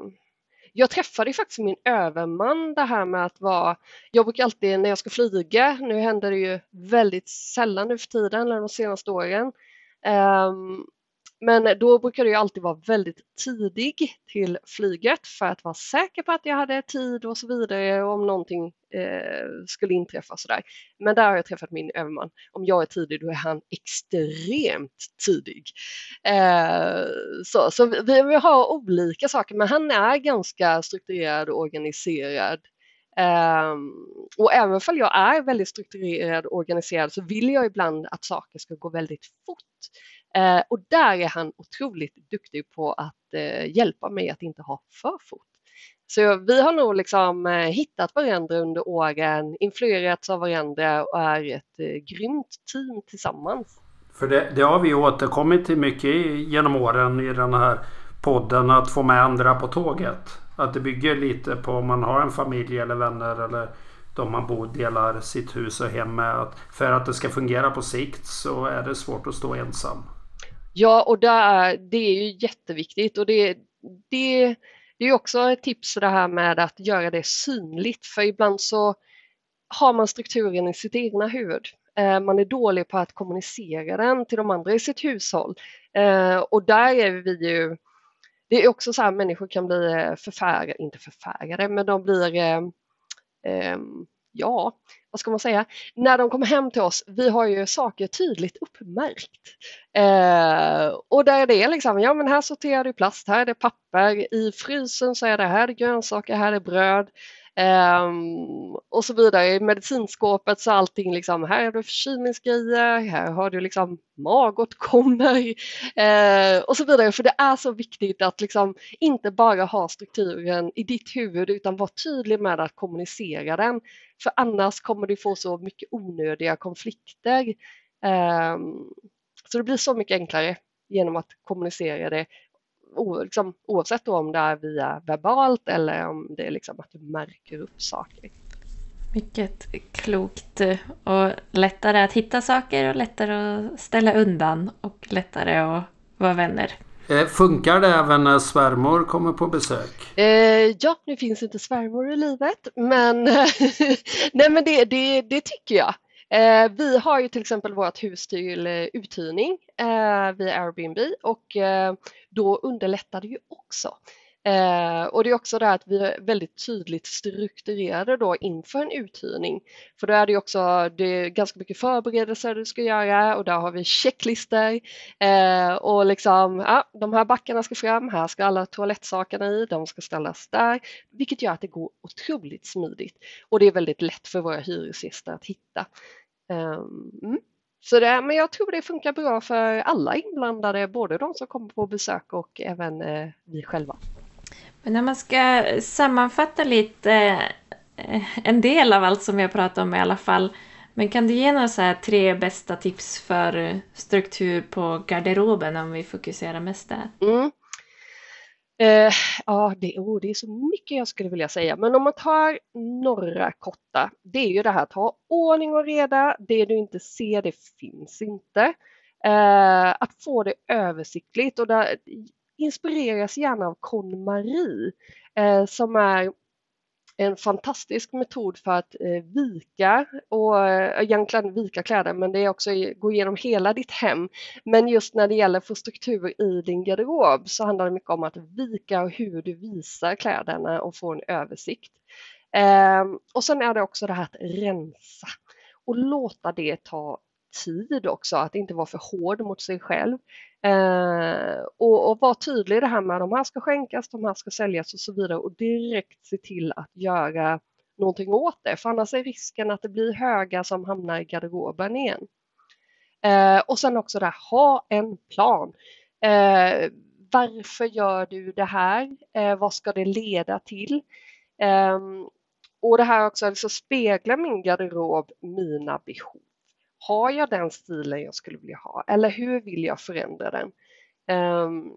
B: jag träffade faktiskt min överman det här med att vara, jag brukar alltid när jag ska flyga, nu händer det ju väldigt sällan nu för tiden, eller de senaste åren, um, men då brukade jag alltid vara väldigt tidig till flyget för att vara säker på att jag hade tid och så vidare om någonting eh, skulle inträffa. Sådär. Men där har jag träffat min överman. Om jag är tidig då är han extremt tidig. Eh, så så vi, vi har olika saker men han är ganska strukturerad och organiserad. Um, och även om jag är väldigt strukturerad och organiserad så vill jag ibland att saker ska gå väldigt fort. Eh, och där är han otroligt duktig på att eh, hjälpa mig att inte ha för fort. Så vi har nog liksom eh, hittat varandra under åren, influerats av varandra och är ett eh, grymt team tillsammans.
C: För det, det, har vi återkommit till mycket genom åren i den här podden att få med andra på tåget. Att det bygger lite på om man har en familj eller vänner eller de man bor delar sitt hus och hem med. Att för att det ska fungera på sikt så är det svårt att stå ensam.
B: Ja, och där, det är ju jätteviktigt. Och det, det, det är också ett tips det här med att göra det synligt. För ibland så har man strukturen i sitt egna huvud. Eh, man är dålig på att kommunicera den till de andra i sitt hushåll. Eh, och där är vi ju det är också så här människor kan bli eh, förfärade, inte förfärade, men de blir eh, ja, vad ska man säga, när de kommer hem till oss, vi har ju saker tydligt uppmärkt. Eh, och där det är liksom, ja men här sorterar du plast, här är det papper, i frysen så är det här är grönsaker, här är bröd. Um, och så vidare. I medicinskåpet så allting liksom, här har du förkylningsgrejer, här har du liksom magåtkommor uh, ehm, och så vidare. För det är så viktigt att liksom inte bara ha strukturen i ditt huvud utan vara tydlig med att kommunicera den. För annars kommer du få så mycket onödiga konflikter. Um, så det blir så mycket enklare genom att kommunicera det liksom, oavsett om det är via verbalt eller om det är liksom att du märker upp saker.
A: Mycket klokt och lättare att hitta saker och lättare att ställa undan och lättare att vara vänner.
C: Eh, funkar det även när svärmor kommer på besök?
B: Eh, ja, nu finns inte svärmor i livet men, nej, men det, det, det tycker jag. Eh, vi har ju till exempel vårt hus till eh, uthyrning eh, via Airbnb och eh, då underlättar det ju också. Eh, och det är också det att vi är väldigt tydligt strukturerade då inför en uthyrning. För då är det också det är ganska mycket förberedelser du ska göra och där har vi checklistor eh, och liksom ja, de här backarna ska fram, här ska alla toalettsakerna i, de ska ställas där, vilket gör att det går otroligt smidigt och det är väldigt lätt för våra hyresgäster att hitta. Eh, mm. Så det, men jag tror det funkar bra för alla inblandade, både de som kommer på besök och även eh, vi själva.
A: Men när man ska sammanfatta lite eh, en del av allt som vi har pratat om i alla fall. Men kan du ge några så tre bästa tips för struktur på garderoben om vi fokuserar mest där?
B: Mm. Eh, ja, det, oh, det är så mycket jag skulle vilja säga, men om man tar några korta, det är ju det här att ha ordning och reda. Det du inte ser, det finns inte. Eh, att få det översiktligt och där inspireras gärna av KonMari eh, som är en fantastisk metod för att eh, vika och eh, egentligen vika kläder men det är också gå igenom hela ditt hem. Men just när det gäller att få struktur i din garderob så handlar det mycket om att vika och hur du visar kläderna och få en översikt. Eh, och sen är det också det här att rensa och låta det ta tid också, att inte vara för hård mot sig själv. Eh, och, och vara tydlig i det här med att de här ska skänkas, de här ska säljas och så vidare och direkt se till att göra någonting åt det, för annars är risken att det blir höga som hamnar i garderoben igen. Eh, och sen också det här, ha en plan. Eh, varför gör du det här? Eh, vad ska det leda till? Eh, och det här också, alltså speglar min garderob mina behov? Har jag den stilen jag skulle vilja ha eller hur vill jag förändra den? Um,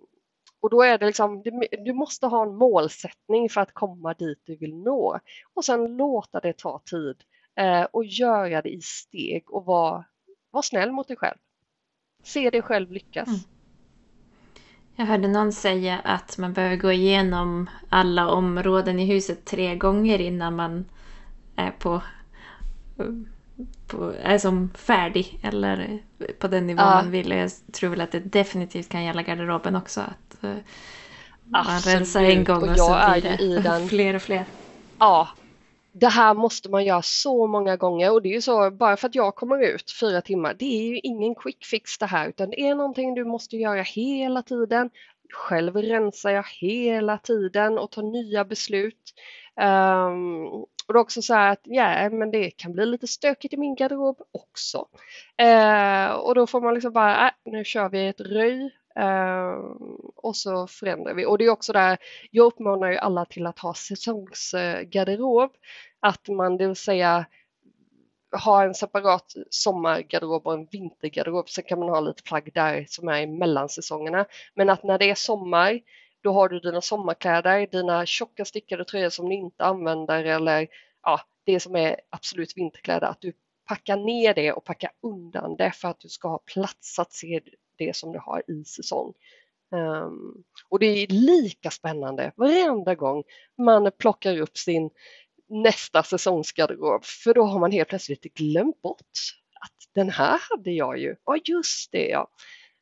B: och då är det liksom, du måste ha en målsättning för att komma dit du vill nå och sen låta det ta tid uh, och göra det i steg och vara var snäll mot dig själv. Se dig själv lyckas. Mm.
A: Jag hörde någon säga att man behöver gå igenom alla områden i huset tre gånger innan man är på eh, på, är som färdig eller på den nivå ja. man vill. Jag tror väl att det definitivt kan gälla garderoben också. Att uh, man rensar en gång och, och så blir det den... fler och fler.
B: Ja, det här måste man göra så många gånger och det är ju så bara för att jag kommer ut fyra timmar. Det är ju ingen quick fix det här utan det är någonting du måste göra hela tiden. Själv rensar jag hela tiden och tar nya beslut. Um, och det är också så här att ja, men det kan bli lite stökigt i min garderob också. Eh, och då får man liksom bara, äh, nu kör vi ett röj eh, och så förändrar vi. Och det är också där, jag uppmanar ju alla till att ha säsongsgarderob. Att man, det vill säga ha en separat sommargarderob och en vintergarderob. Sen kan man ha lite plagg där som är i mellansäsongerna. Men att när det är sommar då har du dina sommarkläder, dina tjocka stickade tröjor som du inte använder eller ja, det som är absolut vinterkläder, att du packar ner det och packar undan det för att du ska ha plats att se det som du har i säsong. Um, och det är lika spännande varenda gång man plockar upp sin nästa säsongsgarderob för då har man helt plötsligt glömt bort att den här hade jag ju. Ja just det ja.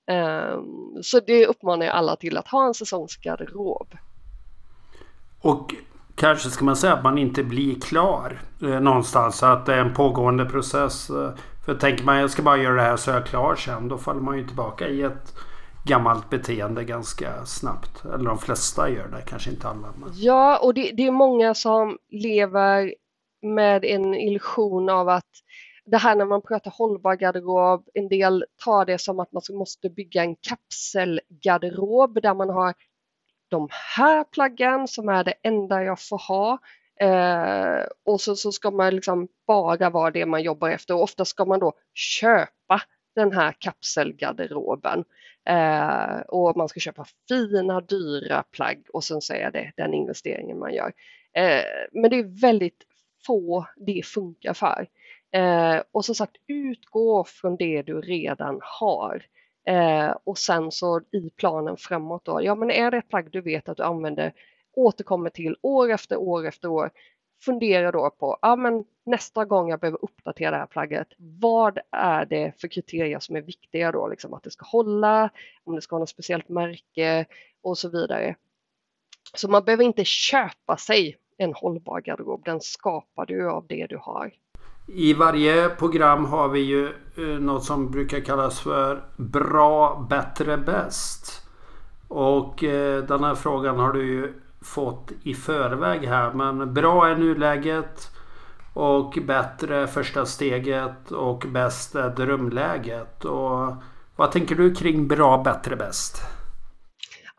B: Ehm, så det uppmanar jag alla till att ha en säsongsgarderob.
C: Och kanske ska man säga att man inte blir klar eh, någonstans. Att det är en pågående process. Eh, för tänker man jag ska bara göra det här så är jag klar sen. Då faller man ju tillbaka i ett gammalt beteende ganska snabbt. Eller de flesta gör det, kanske inte alla. Men...
B: Ja, och det, det är många som lever med en illusion av att det här när man pratar hållbar garderob, en del tar det som att man måste bygga en kapselgarderob där man har de här plaggen som är det enda jag får ha. Eh, och så, så ska man liksom bara vara det man jobbar efter och ofta ska man då köpa den här kapselgarderoben. Eh, och man ska köpa fina dyra plagg och sen så är det den investeringen man gör. Eh, men det är väldigt få det funkar för. Eh, och som sagt utgå från det du redan har. Eh, och sen så i planen framåt då, ja men är det ett plagg du vet att du använder, återkommer till år efter år efter år, fundera då på, ja men nästa gång jag behöver uppdatera det här plagget, vad är det för kriterier som är viktiga då, liksom att det ska hålla, om det ska ha något speciellt märke och så vidare. Så man behöver inte köpa sig en hållbar garderob, den skapar du av det du har.
C: I varje program har vi ju eh, något som brukar kallas för bra, bättre, bäst. Och eh, den här frågan har du ju fått i förväg här. Men bra är nuläget och bättre första steget och bäst är drömläget. Och vad tänker du kring bra, bättre, bäst?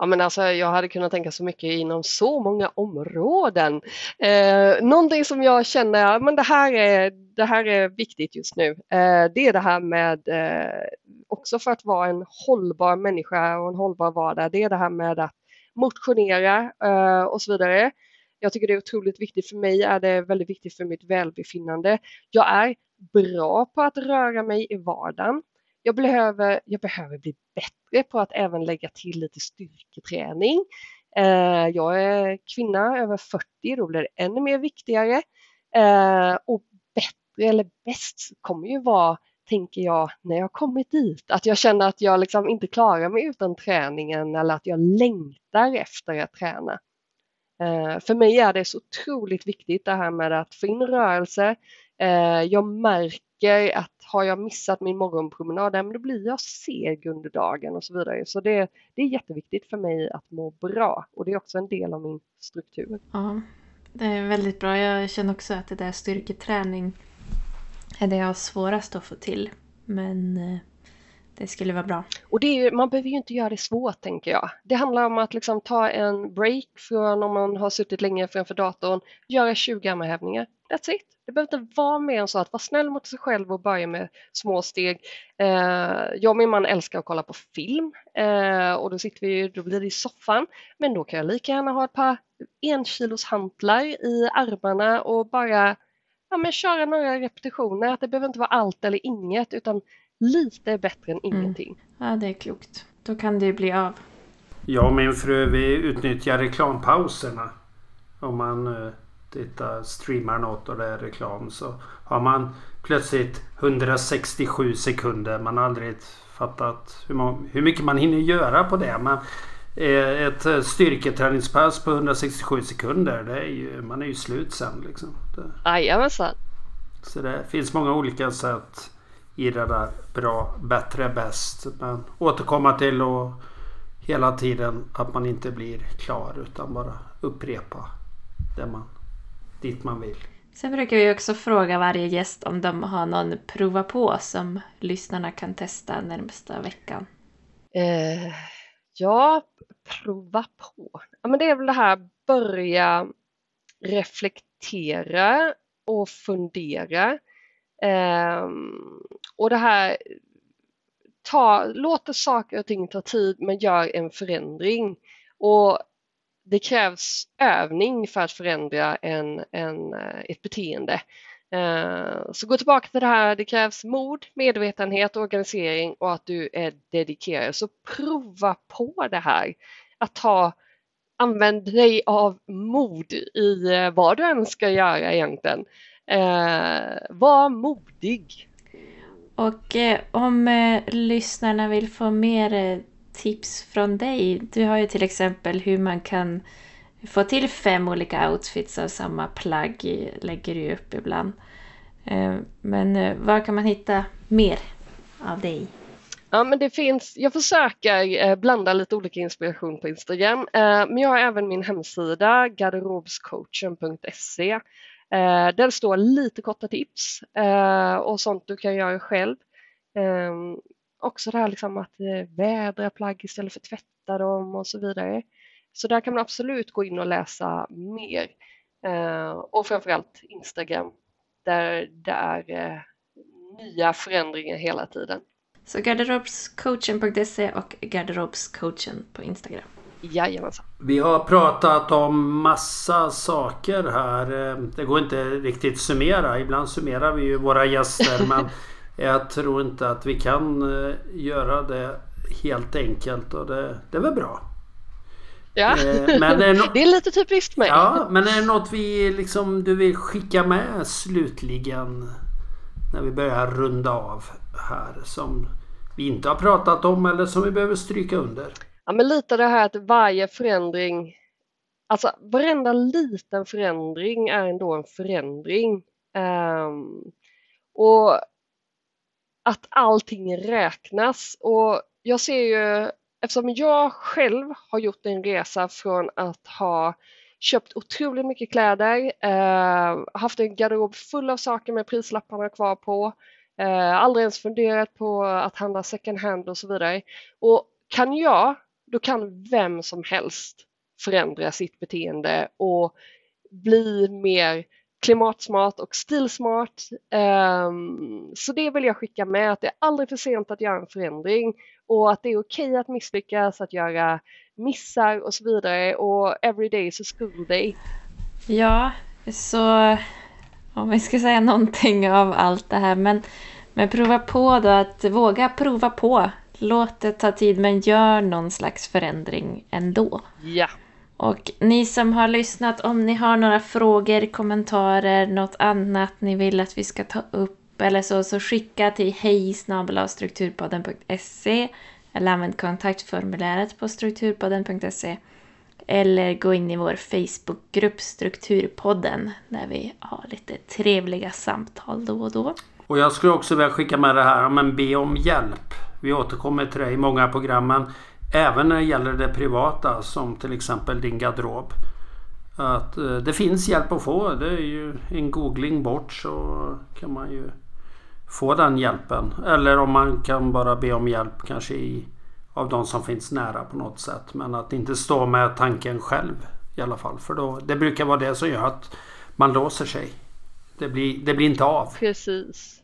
B: Ja, men alltså, jag hade kunnat tänka så mycket inom så många områden. Eh, någonting som jag känner, ja men det här är, det här är viktigt just nu, eh, det är det här med, eh, också för att vara en hållbar människa och en hållbar vardag, det är det här med att motionera eh, och så vidare. Jag tycker det är otroligt viktigt. För mig är det väldigt viktigt för mitt välbefinnande. Jag är bra på att röra mig i vardagen. Jag behöver, jag behöver bli bättre på att även lägga till lite styrketräning. Eh, jag är kvinna över 40, då blir det ännu mer viktigare. Eh, och bättre eller bäst kommer ju vara, tänker jag, när jag kommit dit. Att jag känner att jag liksom inte klarar mig utan träningen eller att jag längtar efter att träna. Eh, för mig är det så otroligt viktigt det här med att få in rörelse. Eh, jag märker att har jag missat min morgonpromenad, då blir jag seg under dagen och så vidare. Så det, det är jätteviktigt för mig att må bra och det är också en del av min struktur.
A: Ja, det är väldigt bra. Jag känner också att det där styrketräning är det jag har svårast att få till. Men eh, det skulle vara bra.
B: Och det är, man behöver ju inte göra det svårt tänker jag. Det handlar om att liksom ta en break från om man har suttit länge framför datorn, göra 20 armhävningar. That's it. Det behöver inte vara mer än så att vara snäll mot sig själv och börja med små steg. Eh, jag och min man älskar att kolla på film eh, och då sitter vi då blir det i soffan. Men då kan jag lika gärna ha ett par enkilos hantlar i armarna och bara ja, men köra några repetitioner. Att det behöver inte vara allt eller inget utan lite är bättre än mm. ingenting.
A: Mm. Ja, det är klokt. Då kan det ju bli av.
C: Jag och min fru vi utnyttjar reklampauserna. Om man uh, tittar, streamar något och det är reklam så har man plötsligt 167 sekunder. Man har aldrig fattat hur, hur mycket man hinner göra på det. Men uh, ett uh, styrketräningspass på 167 sekunder, det är ju, man är ju slut sen. Liksom.
B: Jajamensan.
C: Så det finns många olika sätt i det där bra, bättre, bäst. Men återkomma till och hela tiden att man inte blir klar utan bara upprepa det man, dit man vill.
A: Sen brukar vi också fråga varje gäst om de har någon prova på som lyssnarna kan testa närmsta veckan.
B: Eh, ja, prova på. Ja, men det är väl det här börja reflektera och fundera. Ehm, och det här, ta, låter saker och ting ta tid men gör en förändring. Och det krävs övning för att förändra en, en, eh, ett beteende. Ehm, så gå tillbaka till det här, det krävs mod, medvetenhet, organisering och att du är dedikerad. Så prova på det här. Att ta, använd dig av mod i eh, vad du än ska göra egentligen. Eh, var modig.
A: Och eh, om eh, lyssnarna vill få mer eh, tips från dig. Du har ju till exempel hur man kan få till fem olika outfits av samma plagg. Lägger du upp ibland. Eh, men eh, var kan man hitta mer av dig?
B: Ja, men det finns, jag försöker blanda lite olika inspiration på Instagram, men jag har även min hemsida garderobscoachen.se. Eh, där står lite korta tips eh, och sånt du kan göra själv. Ehm, Också det här liksom att eh, vädra plagg istället för tvätta dem och så vidare. Så där kan man absolut gå in och läsa mer. Eh, och framförallt Instagram där det är nya förändringar hela tiden.
A: Så garderobscoachen.se och garderobscoachen på Instagram.
B: Jajamensan.
C: Vi har pratat om massa saker här. Det går inte riktigt summera. Ibland summerar vi ju våra gäster men jag tror inte att vi kan eh, göra det helt enkelt och det, det är väl bra.
B: Ja, eh, men är no det är lite typiskt mig.
C: Ja, men är det något vi liksom, du vill skicka med slutligen? När vi börjar runda av här som vi inte har pratat om eller som vi behöver stryka under?
B: Ja, men lite det här att varje förändring, alltså varenda liten förändring är ändå en förändring. Um, och att allting räknas. Och jag ser ju, eftersom jag själv har gjort en resa från att ha köpt otroligt mycket kläder, eh, haft en garderob full av saker med prislapparna kvar på, Eh, aldrig ens funderat på att handla second hand och så vidare. Och kan jag, då kan vem som helst förändra sitt beteende och bli mer klimatsmart och stilsmart. Ehm, så det vill jag skicka med att det är aldrig för sent att göra en förändring och att det är okej att misslyckas, att göra missar och så vidare och every day is a school day.
A: Ja, så om vi ska säga någonting av allt det här. Men, men prova på då att våga prova på. Låt det ta tid men gör någon slags förändring ändå.
B: Ja.
A: Och ni som har lyssnat, om ni har några frågor, kommentarer, något annat ni vill att vi ska ta upp eller så, så skicka till hej strukturpodden.se eller använd kontaktformuläret på strukturpodden.se. Eller gå in i vår Facebookgrupp Strukturpodden där vi har lite trevliga samtal då och då.
C: Och jag skulle också vilja skicka med det här om en be om hjälp. Vi återkommer till det i många programmen. Även när det gäller det privata som till exempel din garderob. Att eh, det finns hjälp att få. Det är ju en googling bort så kan man ju få den hjälpen. Eller om man kan bara be om hjälp kanske i av de som finns nära på något sätt. Men att inte stå med tanken själv i alla fall. För då, det brukar vara det som gör att man låser sig. Det blir, det blir inte av.
B: Precis.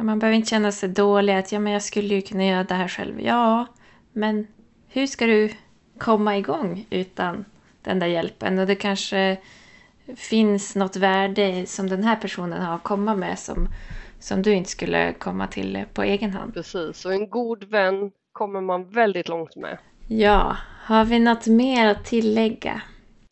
A: Ja, man behöver inte känna sig dålig att ja, men jag skulle ju kunna göra det här själv. Ja, men hur ska du komma igång utan den där hjälpen? Och det kanske finns något värde som den här personen har att komma med som, som du inte skulle komma till på egen hand.
B: Precis, och en god vän kommer man väldigt långt med.
A: Ja, har vi något mer att tillägga?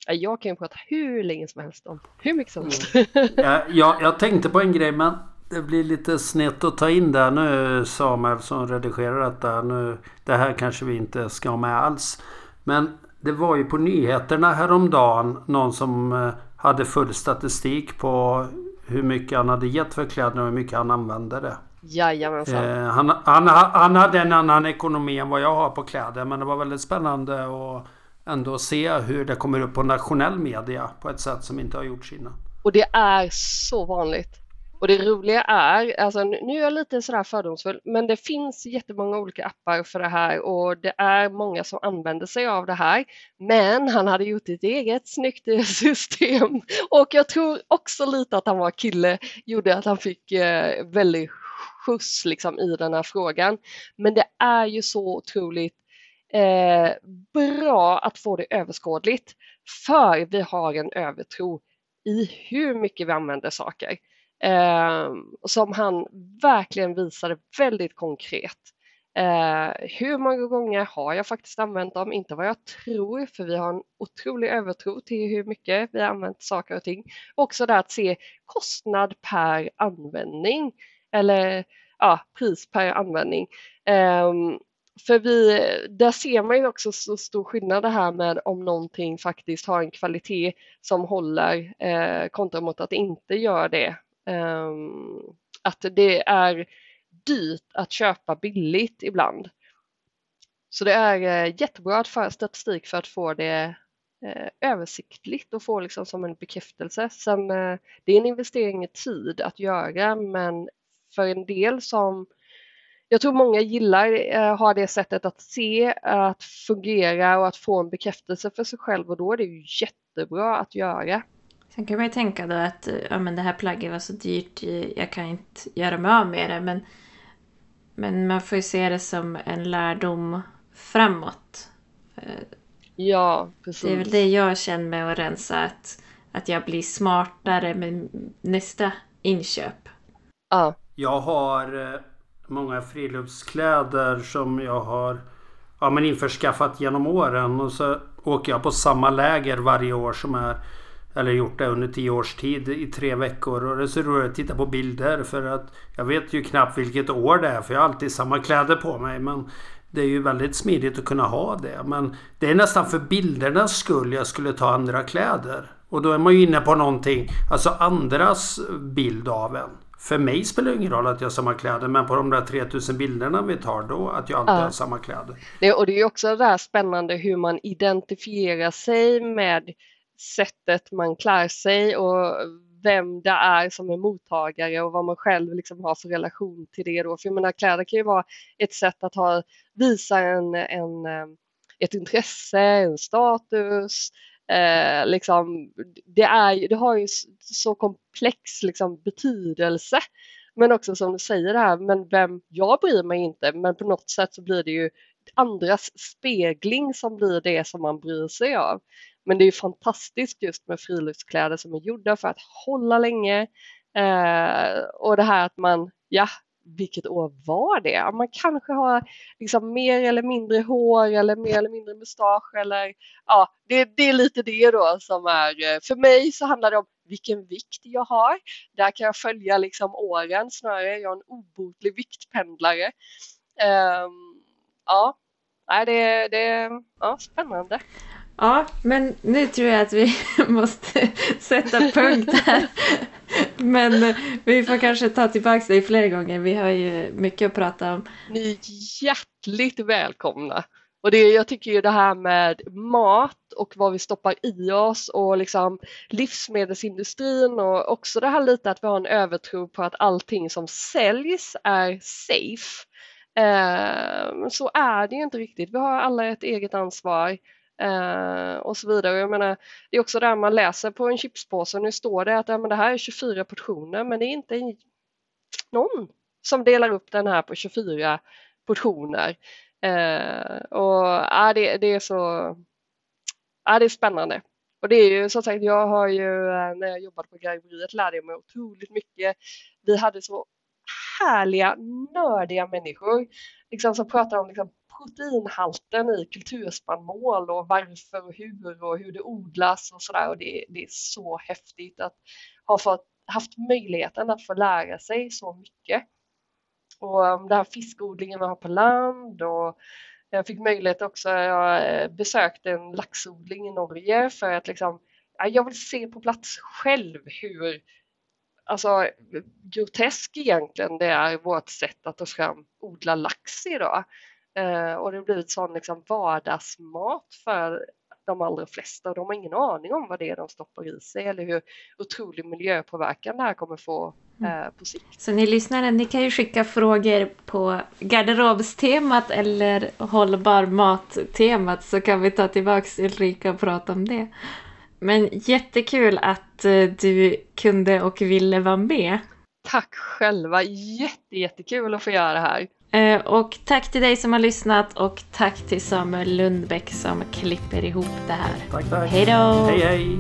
B: Jag kan ju prata hur länge som helst om hur mycket som helst.
C: Mm. ja, jag, jag tänkte på en grej men det blir lite snett att ta in där nu Samuel som redigerar detta. Nu, det här kanske vi inte ska ha med alls. Men det var ju på nyheterna häromdagen någon som eh, hade full statistik på hur mycket han hade gett för kläderna och hur mycket han använde det.
B: Jajamensan.
C: Eh, han, han, han hade en annan ekonomi än vad jag har på kläder men det var väldigt spännande att ändå se hur det kommer upp på nationell media på ett sätt som inte har gjorts innan.
B: Och det är så vanligt. Och det roliga är, alltså nu är jag lite sådär fördomsfull, men det finns jättemånga olika appar för det här och det är många som använder sig av det här. Men han hade gjort ett eget snyggt system och jag tror också lite att han var kille gjorde att han fick eh, väldigt skjuts liksom i den här frågan. Men det är ju så otroligt eh, bra att få det överskådligt för vi har en övertro i hur mycket vi använder saker. Eh, som han verkligen visade väldigt konkret. Eh, hur många gånger har jag faktiskt använt dem? Inte vad jag tror, för vi har en otrolig övertro till hur mycket vi har använt saker och ting. Också det att se kostnad per användning eller ja, pris per användning. Eh, för vi, där ser man ju också så stor skillnad det här med om någonting faktiskt har en kvalitet som håller eh, kontra mot att det inte gör det. Um, att det är dyrt att köpa billigt ibland. Så det är eh, jättebra att föra statistik för att få det eh, översiktligt och få liksom som en bekräftelse. Sen, eh, det är en investering i tid att göra men för en del som jag tror många gillar har det sättet att se, att fungera och att få en bekräftelse för sig själv och då är det ju jättebra att göra.
A: Sen kan man ju tänka då att ja, men det här plagget var så dyrt, jag kan inte göra mig av med det. Men, men man får ju se det som en lärdom framåt.
B: Ja, precis.
A: Det är väl det jag känner med att rensa, att, att jag blir smartare med nästa inköp.
B: Ja.
C: Jag har eh, många friluftskläder som jag har ja, men införskaffat genom åren och så åker jag på samma läger varje år som är eller gjort det under tio års tid i tre veckor. Och det är så roligt att titta på bilder för att jag vet ju knappt vilket år det är för jag har alltid samma kläder på mig. Men det är ju väldigt smidigt att kunna ha det. Men det är nästan för bildernas skull jag skulle ta andra kläder. Och då är man ju inne på någonting, alltså andras bild av en. För mig spelar det ingen roll att jag har samma kläder men på de där 3000 bilderna vi tar då att jag alltid ja. har samma kläder.
B: Det, och det är också det här spännande hur man identifierar sig med sättet man klär sig och vem det är som är mottagare och vad man själv liksom har för relation till det. Då. För jag menar, kläder kan ju vara ett sätt att ha, visa en, en, eh, ett intresse, en status. Eh, liksom, det, är, det har ju så komplex liksom, betydelse. Men också som du säger det här, men vem, jag bryr mig inte, men på något sätt så blir det ju andras spegling som blir det som man bryr sig av. Men det är fantastiskt just med friluftskläder som är gjorda för att hålla länge. Eh, och det här att man, ja, vilket år var det? Man kanske har liksom mer eller mindre hår eller mer eller mindre mustasch eller ja, det, det är lite det då som är, eh, för mig så handlar det om vilken vikt jag har. Där kan jag följa liksom åren snarare, jag är en obotlig viktpendlare. Um, ja, det, det är ja, spännande.
A: Ja, men nu tror jag att vi måste sätta punkt här. Men eh, vi får kanske ta tillbaka dig fler gånger. Vi har ju mycket att prata om.
B: Ni är hjärtligt välkomna. Och det, jag tycker ju det här med mat och vad vi stoppar i oss och liksom livsmedelsindustrin och också det här lite att vi har en övertro på att allting som säljs är safe. Eh, så är det ju inte riktigt. Vi har alla ett eget ansvar eh, och så vidare. Jag menar, det är också där man läser på en chipspåse, nu står det att ja, men det här är 24 portioner men det är inte någon som delar upp den här på 24 portioner. Eh, och ja, det, det, är så ja, det är spännande. Och det är ju som sagt, jag har ju eh, när jag jobbade på garveriet lärde jag mig otroligt mycket. Vi hade så härliga, nördiga människor liksom, som pratar om liksom, proteinhalten i kulturspannmål och varför och hur och hur det odlas och sådär. Och det, det, är så häftigt att ha fått, haft möjligheten att få lära sig så mycket. Och um, den här fiskodlingen vi har på land och jag fick möjlighet också, jag eh, besökte en laxodling i Norge för att liksom, jag vill se på plats själv hur alltså, grotesk egentligen det är vårt sätt att ta fram odla lax idag. Eh, och det har blivit sån liksom vardagsmat för de allra flesta och de har ingen aning om vad det är de stoppar i sig eller hur otrolig miljöpåverkan det här kommer få mm. eh, på sikt.
A: Så ni lyssnare, ni kan ju skicka frågor på garderobstemat eller hållbar mat-temat så kan vi ta tillbaks Ulrika och prata om det. Men jättekul att eh, du kunde och ville vara med.
B: Tack själva, jätte, jättekul att få göra det här.
A: Eh, och tack till dig som har lyssnat och tack till Samuel Lundbäck som klipper ihop det här.
C: Tack, tack.
A: Hej då!
C: Hej, hej!